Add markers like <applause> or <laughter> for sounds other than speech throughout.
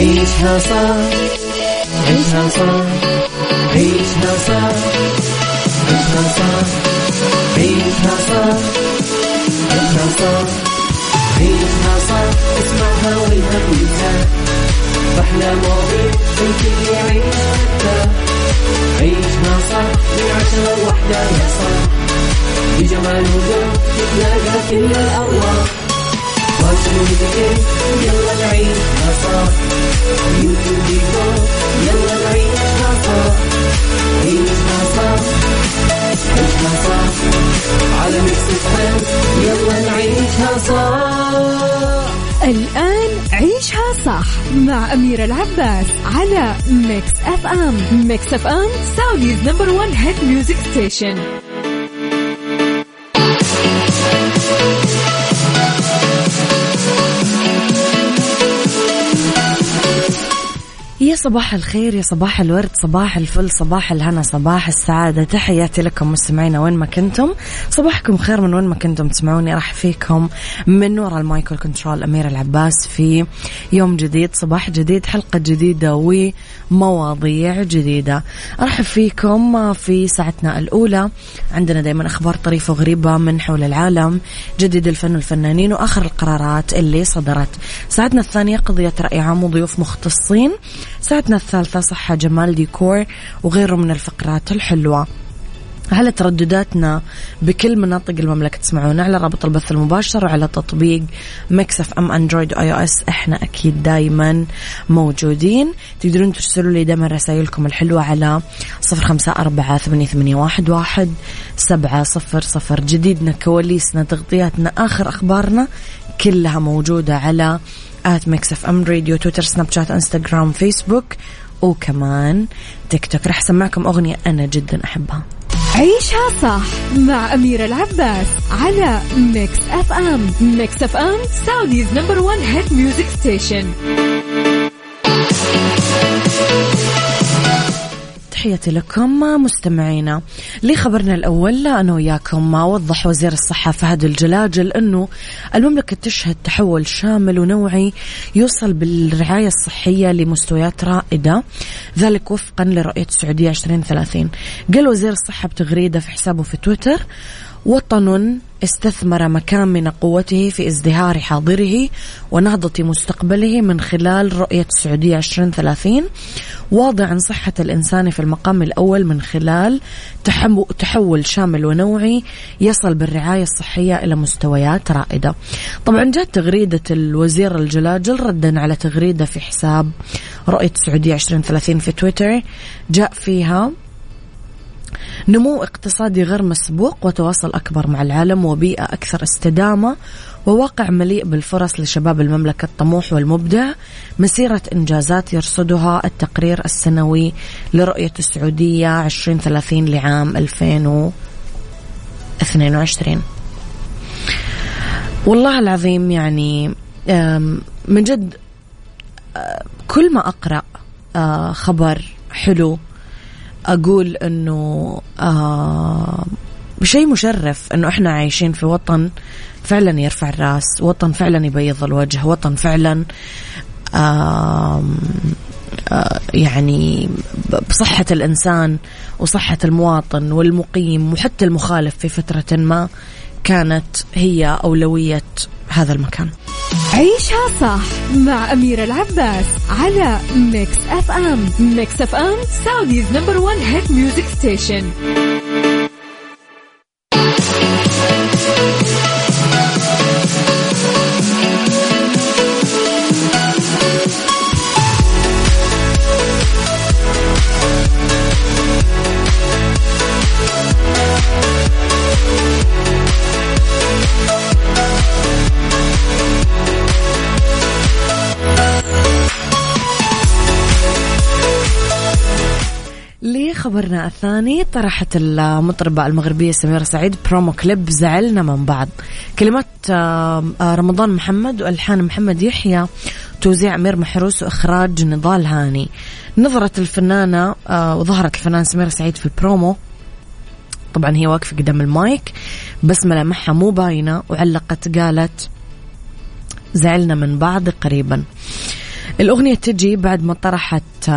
عيشها صح عيشها صح عيشها صح عيشها صح عيشها صح عيشها صح عيشها صح اسمعها والهم ينزاح أحلى مواضيع الكل يعيش حتى عيشها صح من عشرة لوحدة يا صاح بجمال وذوق تتلاقى كل الأرواح يلا نعيشها صح يلا نعيشها صح عيشها صح صح على يلا نعيشها الآن عيشها صح مع أميرة العباس على Mix FM Mix FM Saudi's number one hit music station يا صباح الخير يا صباح الورد صباح الفل صباح الهنا صباح السعادة. تحياتي لكم مستمعينا وين ما كنتم. صباحكم خير من وين ما كنتم تسمعوني. راح فيكم من وراء المايكل كنترول أمير العباس في يوم جديد صباح جديد حلقة جديدة ومواضيع جديدة. راح فيكم في ساعتنا الأولى. عندنا دايما أخبار طريفة وغريبة من حول العالم جديد الفن والفنانين وآخر القرارات اللي صدرت. ساعتنا الثانية قضية رأي عام وضيوف مختصين. ساعتنا الثالثة صحة جمال ديكور وغيره من الفقرات الحلوة. على تردداتنا بكل مناطق المملكة تسمعونا على رابط البث المباشر وعلى تطبيق ام Android و iOS؟ إحنا أكيد دايما موجودين. تقدرون ترسلوا لي دائما رسائلكم الحلوة على صفر خمسة أربعة ثمانية, واحد سبعة صفر صفر. جديدنا كواليسنا تغطياتنا آخر أخبارنا كلها موجودة على at Mix FM Radio تويتر سناب شات إنستغرام فيسبوك وكمان تيك توك. رح أسمعكم أغنية أنا جدا أحبها. عيشها صح مع أميرة العباس على Mix FM. Mix FM Saudi's number one hit music station تحياتي لكم مستمعينا لخبرنا الأول أنا وياكم وضح وزير الصحة فهد الجلاجل أنه المملكة تشهد تحول شامل ونوعي يوصل بالرعاية الصحية لمستويات رائدة ذلك وفقا لرؤية السعودية 2030 قال وزير الصحة بتغريدة في حسابه في تويتر وطن استثمر مكامن قوته في ازدهار حاضره ونهضة مستقبله من خلال رؤية السعودية 2030 واضعا صحة الإنسان في المقام الأول من خلال تحول شامل ونوعي يصل بالرعاية الصحية إلى مستويات رائدة. طبعا جاءت تغريدة الوزير الجلاجل ردا على تغريدة في حساب رؤية السعودية 2030 في تويتر جاء فيها نمو اقتصادي غير مسبوق وتواصل أكبر مع العالم وبيئة أكثر استدامة وواقع مليء بالفرص لشباب المملكة الطموح والمبدع. مسيرة إنجازات يرصدها التقرير السنوي لرؤية السعودية 2030 لعام 2022 والله العظيم يعني من جد كل ما أقرأ خبر حلو أقول إنه آه شيء مشرف إنه إحنا عايشين في وطن فعلا يرفع الرأس وطن فعلا يبيض الوجه وطن فعلا آه يعني بصحة الإنسان وصحة المواطن والمقيم وحتى المخالف في فترة ما كانت هي أولوية هذا المكان. عيشها صح مع أميرة العباس على Mix FM Mix FM Saudi's number one hit music station خبرنا الثاني طرحت المطربة المغربية سميرة سعيد برومو كليب زعلنا من بعض. كلمات آه، رمضان محمد والحان محمد يحيى توزيع أمير محروس وإخراج نضال هاني. نظرت الفنانة آه، وظهرت الفنانة سميرة سعيد في البرومو طبعا هي واقفة قدام المايك بس ملامحها مو باينة وعلقت قالت زعلنا من بعض قريبا. الأغنية تجي بعد ما طرحت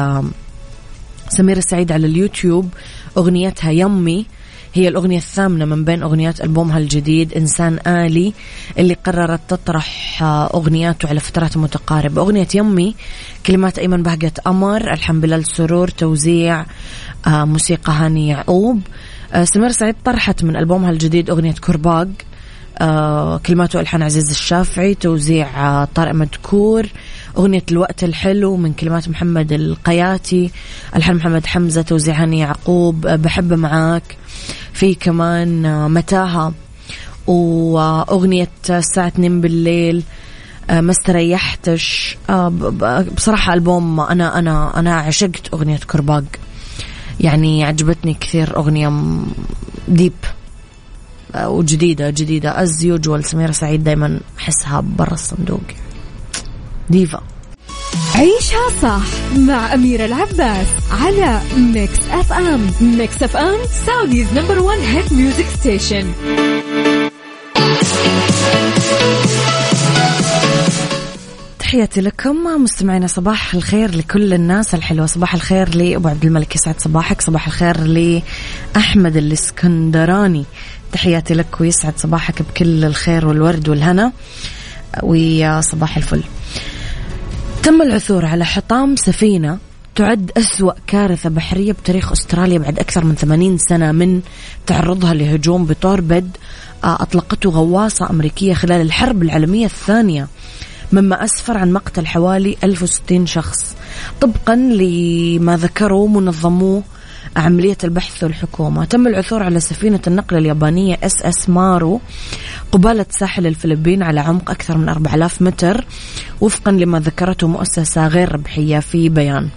سميرة سعيد على اليوتيوب أغنيتها يمي هي الأغنية الثامنة من بين أغنيات ألبومها الجديد إنسان آلي اللي قررت تطرح أغنياته على فترات متقاربة. أغنية يمي كلمات أيمن بهجة أمر الحمد بلال سرور توزيع آه، موسيقى هاني يعقوب. آه، سمير سعيد طرحت من ألبومها الجديد أغنية كرباج آه، كلمات والحان عزيز الشافعي توزيع طارق مدكور. أغنية الوقت الحلو من كلمات محمد القياتي ألحان محمد حمزة توزيع هاني يعقوب بحب معاك. في كمان متاهة وأغنية الساعة 2 بالليل ما استريحتش. بصراحة ألبوم أنا أنا أنا عشقت أغنية كرباج. يعني عجبتني كثير أغنية ديب وجديدة جديدة. as usual سميرة سعيد دايما أحسها برا الصندوق. ديفا. عيشها صح مع أميرة العباس على Mix FM Mix FM Saudi's number one hit music station تحياتي لكم مستمعينا صباح الخير لكل الناس. الحلوة صباح الخير لأبو عبد الملك يسعد صباحك. صباح الخير لأحمد الإسكندراني. تحياتي لك ويسعد صباحك بكل الخير والورد والهنا. ويا صباح الفل. تم العثور على حطام سفينة تعد أسوأ كارثة بحرية بتاريخ أستراليا بعد أكثر من 80 سنة من تعرضها لهجوم بتوربيد آه، أطلقته غواصة أمريكية خلال الحرب العالمية الثانية مما أسفر عن مقتل حوالي 1060 شخص. طبقا لما ذكروا منظمو عملية البحث والحكومة تم العثور على سفينة النقل اليابانية SS مارو قبالة ساحل الفلبين على عمق أكثر من 4000 متر وفقا لما ذكرته مؤسسة غير ربحية في بيان.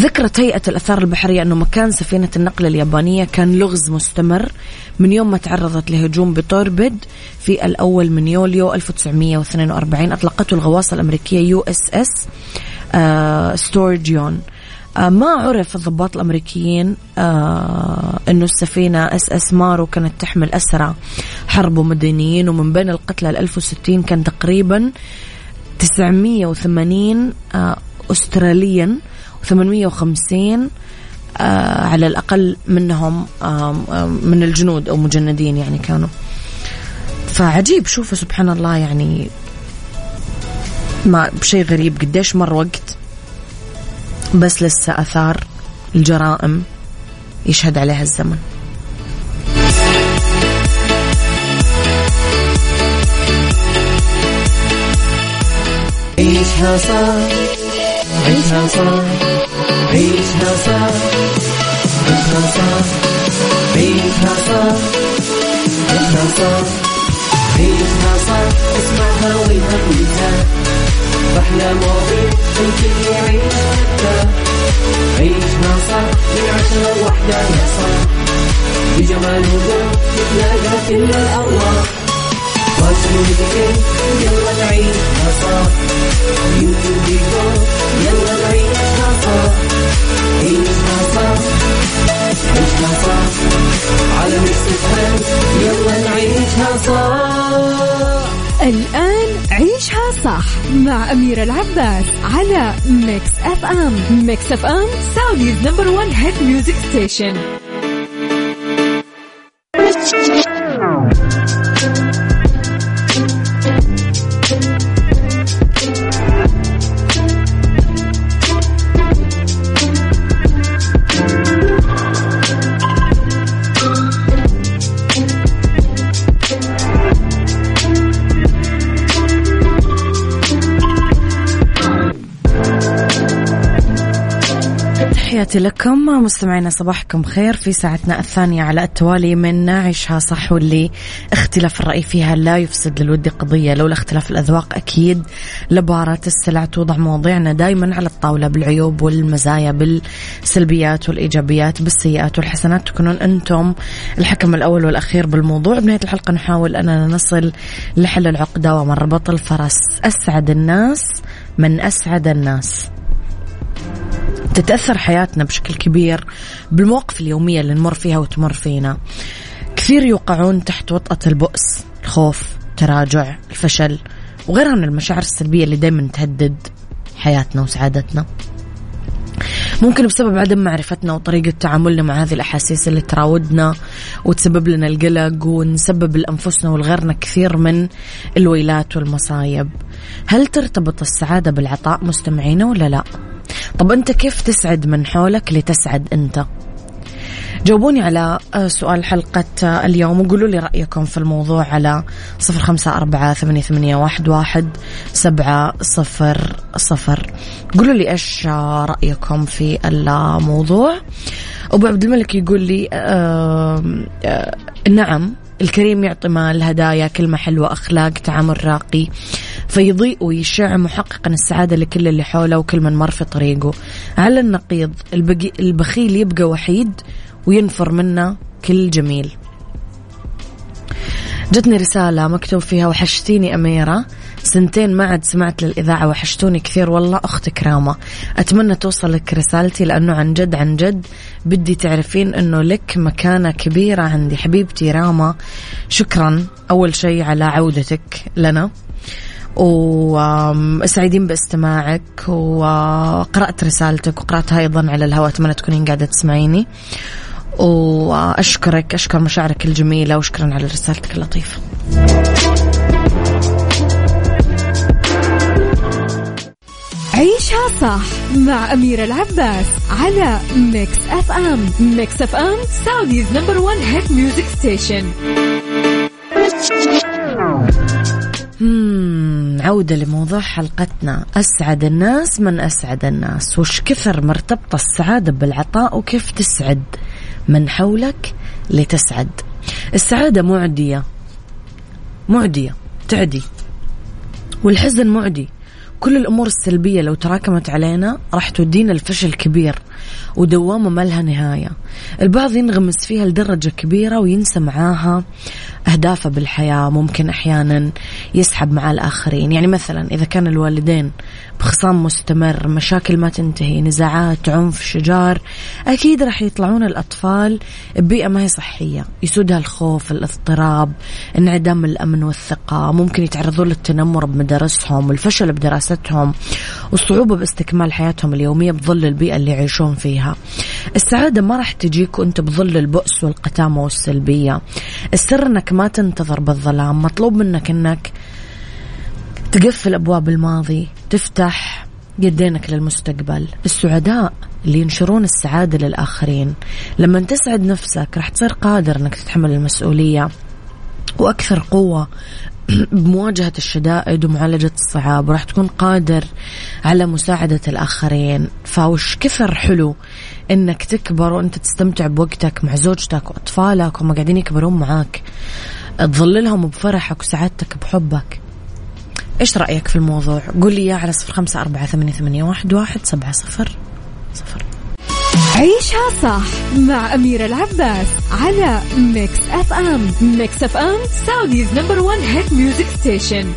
ذكرت هيئة الأثار البحرية أنه مكان سفينة النقل اليابانية كان لغز مستمر من يوم ما تعرضت لهجوم بتوربيد في الأول من يوليو 1942 أطلقته الغواصة الأمريكية USS ستورجيون. آه، ما عرف الضباط الأمريكيين آه إنه السفينة SS مارو كانت تحمل أسرى حرب ومدنيين ومن بين القتلى ال 1060 كان تقريبا 980 آه استراليا و850 آه على الأقل منهم آه من الجنود أو مجندين يعني كانوا. فعجيب شوفوا سبحان الله يعني ما بشيء غريب. قديش مر وقت بس لسه أثار الجرائم يشهد عليها الزمن. عيشها صار عيشها صار عيشها صار عيشها صار عيشها صار عيشها صار عيشها صار. اسمعها والهم ينزاح أحلى مواضيع الكل يعيش حتى. عيشها صح من عشرة لوحدة يا صاح بجمال وذوق تتلاقى كل الأرواح. فاشل يلا نعيشها صح يوتيوب يقول يلا نعيشها صح عيشها صح عيشها صح على ميكس يلا نعيشها صح الآن عيشها صح مع أميرة العباس على Mix FM Mix FM Saudi's number one hit music station تحياتي لكم. مستمعينا صباحكم خير في ساعتنا الثانية على التوالي من ناعشها صح واللي اختلاف الرأي فيها لا يفسد للود قضية. لولا اختلاف الأذواق أكيد لبارة السلع توضع مواضيعنا دائما على الطاولة بالعيوب والمزايا بالسلبيات والإيجابيات بالسيئات والحسنات. تكونون أنتم الحكم الأول والأخير بالموضوع. بنهاية الحلقة نحاول أننا نصل لحل العقدة ومن ربط الفرس. أسعد الناس من أسعد الناس. تتأثر حياتنا بشكل كبير بالمواقف اليومية اللي نمر فيها وتمر فينا. كثير يوقعون تحت وطأة البؤس الخوف التراجع الفشل وغيرها من المشاعر السلبية اللي دايما تهدد حياتنا وسعادتنا. ممكن بسبب عدم معرفتنا وطريقة تعاملنا مع هذه الأحاسيس اللي تراودنا وتسبب لنا القلق ونسبب لأنفسنا ولغيرنا كثير من الويلات والمصايب. هل ترتبط السعادة بالعطاء مستمعينا ولا لا؟ طب أنت كيف تسعد من حولك لتسعد أنت؟ جاوبوني على آه، سؤال حلقة آه، اليوم وقولوا لي رأيكم في الموضوع على صفر خمسة أربعة ثمانية, واحد, واحد سبعة صفر صفر. قولوا لي إيش آه، رأيكم في الموضوع؟ أبو عبد الملك يقول لي آه آه نعم الكريم يعطي مال هدايا كلمة حلوة أخلاق تعامل راقي. فيضيء ويشع محققا السعادة لكل اللي حوله وكل من مر في طريقه. على النقيض؟ البخيل يبقى وحيد وينفر منا كل جميل. جتني رسالة مكتوب فيها وحشتيني أميرة. سنتين ما عاد سمعت للإذاعة وحشتوني كثير. والله أخت كرامة. أتمنى توصلك رسالتي لأنه عن جد عن جد بدي تعرفين أنه لك مكانة كبيرة عندي. حبيبتي راما شكرا. أول شيء على عودتك لنا. وسعيدين باستماعك وقرأت رسالتك وقرأتها أيضا على الهواء أتمنى تكونين قاعدة تسمعيني. وأشكرك أشكر مشاعرك الجميلة وشكرا على رسالتك اللطيفة. عيشها صح مع أميرة العباس على Mix FM Mix FM Saudi's number one hit music station عودة لموضوع حلقتنا. أسعد الناس من أسعد الناس. وش كثر مرتبطة السعادة بالعطاء وكيف تسعد من حولك لتسعد؟ السعادة معدية. معدية. تعدي. والحزن معدي. كل الأمور السلبية لو تراكمت علينا راح تودينا الفشل كبير ودوامة ما لها نهاية. البعض ينغمس فيها لدرجة كبيرة وينسى معاها أهدافه بالحياة ممكن أحيانا يسحب مع الآخرين. يعني مثلا إذا كان الوالدين بخصام مستمر مشاكل ما تنتهي نزاعات عنف شجار أكيد راح يطلعون الأطفال ببيئة ما هي صحية. يسودها الخوف الاضطراب انعدام الأمن والثقة ممكن يتعرضون للتنمر بمدارسهم والفشل بدراستهم والصعوبة باستكمال حياتهم اليومية بظل البيئة اللي يعيشون فيها. السعادة ما راح تجيك وانت بظل البؤس والقتامة والسلبية. السر انك ما تنتظر بالظلام. مطلوب منك انك تقفل أبواب الماضي تفتح يدينك للمستقبل. السعداء اللي ينشرون السعادة للآخرين. لما تسعد نفسك راح تصير قادر أنك تتحمل المسؤولية. وأكثر قوة <clears throat> بمواجهة الشدائد ومعالجة الصعاب. وراح تكون قادر على مساعدة الآخرين. فوش كثر حلو. إنك تكبر وأنت تستمتع بوقتك مع زوجتك وأطفالك وهم قاعدين يكبرون معاك. تظللهم بفرحك وسعادتك بحبك. إيش رأيك في الموضوع؟ قول لي على صفر خمسة أربعة ثمانية, ثمانية واحد, واحد سبعة صفر صفر. عيشها صح مع أميرة العباس على Mix FM Mix FM Saudi's number one hit music station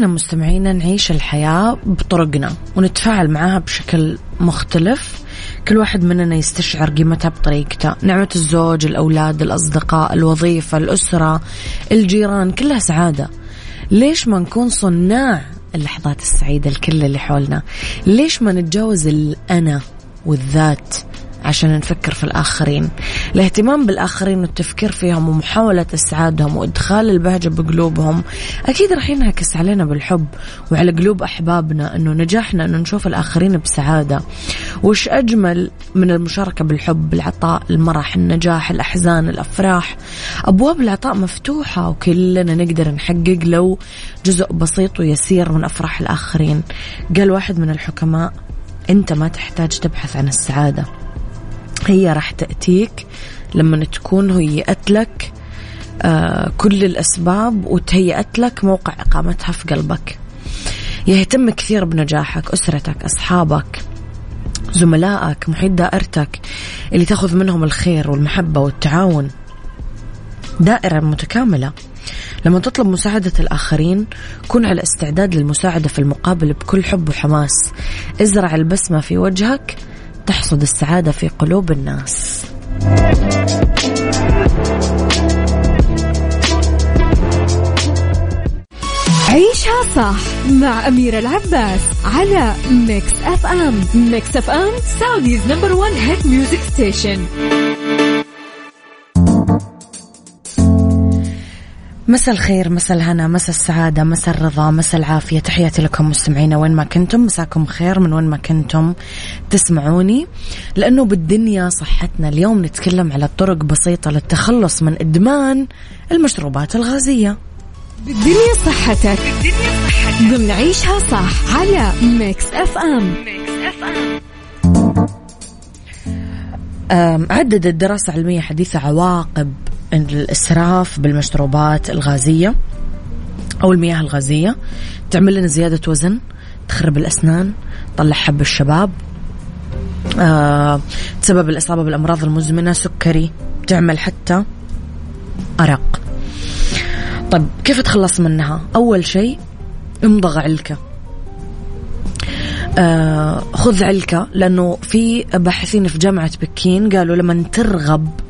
كلنا مستمعينا نعيش الحياة بطرقنا ونتفاعل معها بشكل مختلف. كل واحد مننا يستشعر قيمتها بطريقته. نعمة الزوج الأولاد الأصدقاء الوظيفة الأسرة الجيران كلها سعادة. ليش ما نكون صناع اللحظات السعيدة الكل اللي حولنا؟ ليش ما نتجاوز الأنا والذات؟ عشان نفكر في الآخرين. الاهتمام بالآخرين والتفكير فيهم ومحاولة إسعادهم وإدخال البهجة بقلوبهم أكيد راح ينعكس علينا بالحب وعلى قلوب أحبابنا أنه نجاحنا أنه نشوف الآخرين بسعادة. وش أجمل من المشاركة بالحب العطاء المرح النجاح الأحزان الأفراح؟ أبواب العطاء مفتوحة وكلنا نقدر نحقق لو جزء بسيط ويسير من أفراح الآخرين. قال واحد من الحكماء أنت ما تحتاج تبحث عن السعادة. هي راح تأتيك لما تكون هيئت لك آه كل الأسباب وتهيأت لك موقع إقامتها في قلبك. يهتم كثير بنجاحك أسرتك أصحابك زملائك محيط دائرتك اللي تأخذ منهم الخير والمحبة والتعاون. دائرة متكاملة. لما تطلب مساعدة الآخرين كن على استعداد للمساعدة في المقابل بكل حب وحماس. ازرع البسمة في وجهك تحصد السعادة في قلوب الناس. عيشها صح مع أميرة العباس على Mix FM Mix FM Saudi's number one hit music station مساء الخير مساء الهنا مساء السعادة مساء الرضا مساء العافية. تحياتي لكم مستمعينا وين ما كنتم. مساكم خير من وين ما كنتم تسمعوني. لأنه بالدنيا صحتنا اليوم نتكلم على طرق بسيطة للتخلص من إدمان المشروبات الغازية. بالدنيا صحتك. بالدنيا صحتك ضمن عيشها صح على Mix FM. Mix F M عددت دراسة علمية حديثة عواقب الإسراف بالمشروبات الغازية أو المياه الغازية. تعمل لنا زيادة وزن تخرب الأسنان تطلع حب الشباب. أه تسبب الإصابة بالأمراض المزمنة سكري تعمل حتى أرق. طيب كيف تخلص منها؟ أول شيء امضغ علكة. آه خذ علكة لأنه في باحثين في جامعة بكين قالوا لما ترغب آه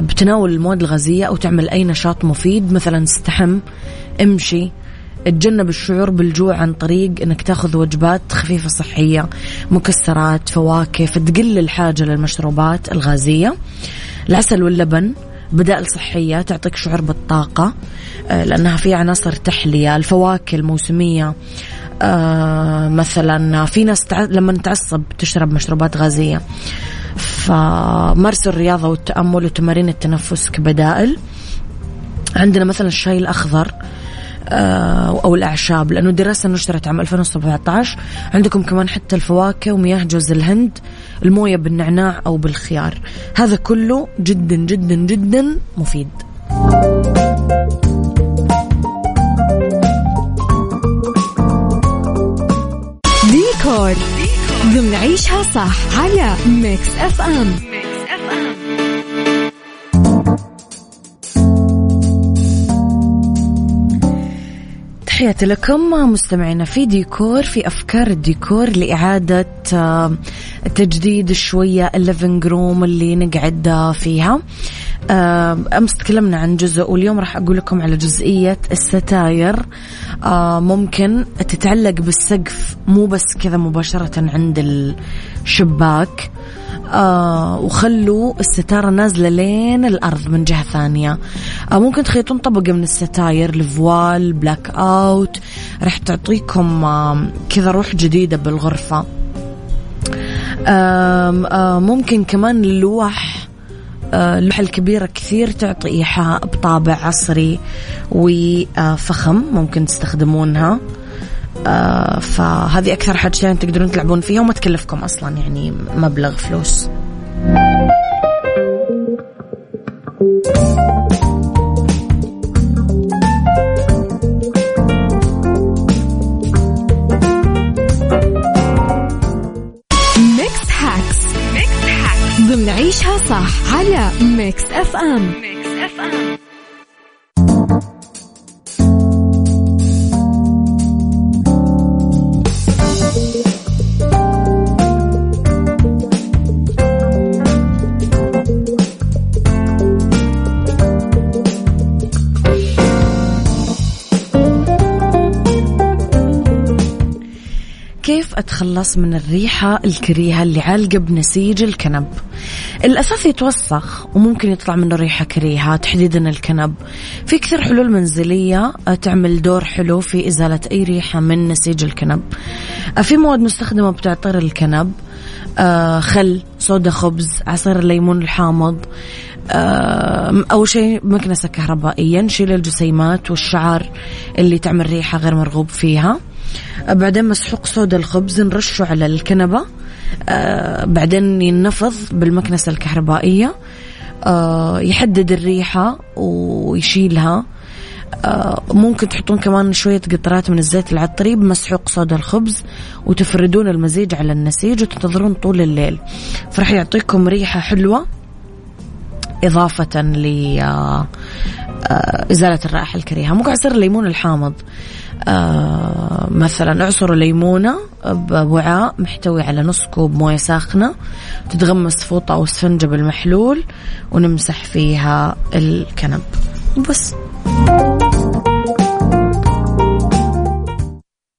بتناول المواد الغازية أو تعمل أي نشاط مفيد. مثلا استحم امشي تجنب الشعور بالجوع عن طريق إنك تأخذ وجبات خفيفة صحية مكسرات فواكه فتقل الحاجة للمشروبات الغازية. العسل واللبن بدائل صحية تعطيك شعور بالطاقة آه، لأنها فيها عناصر تحلية. الفواكه الموسمية آه، مثلا في ناس لما تعصب تشرب مشروبات غازية. فمارسوا الرياضة والتأمل وتمارين التنفس كبدائل. عندنا مثلا الشاي الأخضر آه، أو الأعشاب لأنه دراسة نشرت عام 2017 عندكم كمان حتى الفواكه ومياه جوز الهند الموية بالنعناع أو بالخيار. هذا كله جدا جدا جدا مفيد. ديكور. ضمن عيشها صح على Mix FM تحياتي لكم مستمعينا في ديكور في أفكار الديكور لإعادة آه، تجديد شوية ال living room اللي نقعد فيها. آه، أمس تكلمنا عن جزء واليوم راح أقول لكم على جزئية الستاير. آه، ممكن تتعلق بالسقف مو بس كذا مباشرة عند الشباك. آه وخلوا الستارة نازلة لين الأرض من جهة ثانية. ممكن تخيطون طبقة من الستاير الفوال blackout راح تعطيكم كذا روح جديدة بالغرفة. ممكن كمان اللوح اللوحة الكبيرة كثير تعطي إيحاء بطابع عصري وفخم ممكن تستخدمونها. آه، فهذه أكثر حاجتين تقدرون تلعبون فيها وما تكلفكم أصلا يعني مبلغ فلوس. Mix FM كيف أتخلص من الريحة الكريهة اللي عالقة بنسيج الكنب؟ الأساس يتوسخ وممكن يطلع منه ريحة كريهة تحديدا الكنب. في كثير حلول منزلية تعمل دور حلو في إزالة أي ريحة من نسيج الكنب. في مواد مستخدمة بتعطر الكنب. آه، خل صودا خبز عصير الليمون الحامض. آه، أول شيء مكنسة كهربائية نشيل الجسيمات والشعر اللي تعمل ريحة غير مرغوب فيها. بعدين مسحوق صودا الخبز نرشه على الكنبة آه بعدين ينفض بالمكنسة الكهربائية آه يحدد الريحة ويشيلها. آه ممكن تحطون كمان شوية قطرات من الزيت العطري بمسحوق صودا الخبز وتفردون المزيج على النسيج وتنتظرون طول الليل. فرح يعطيكم ريحة حلوة إضافة لإزالة الرائحة الكريهة. ممكن عصير الليمون الحامض. آه مثلا اعصروا ليمونة بوعاء محتوي على نص كوب موية ساخنة تتغمس فوطة أو اسفنجة بالمحلول ونمسح فيها الكنب. بس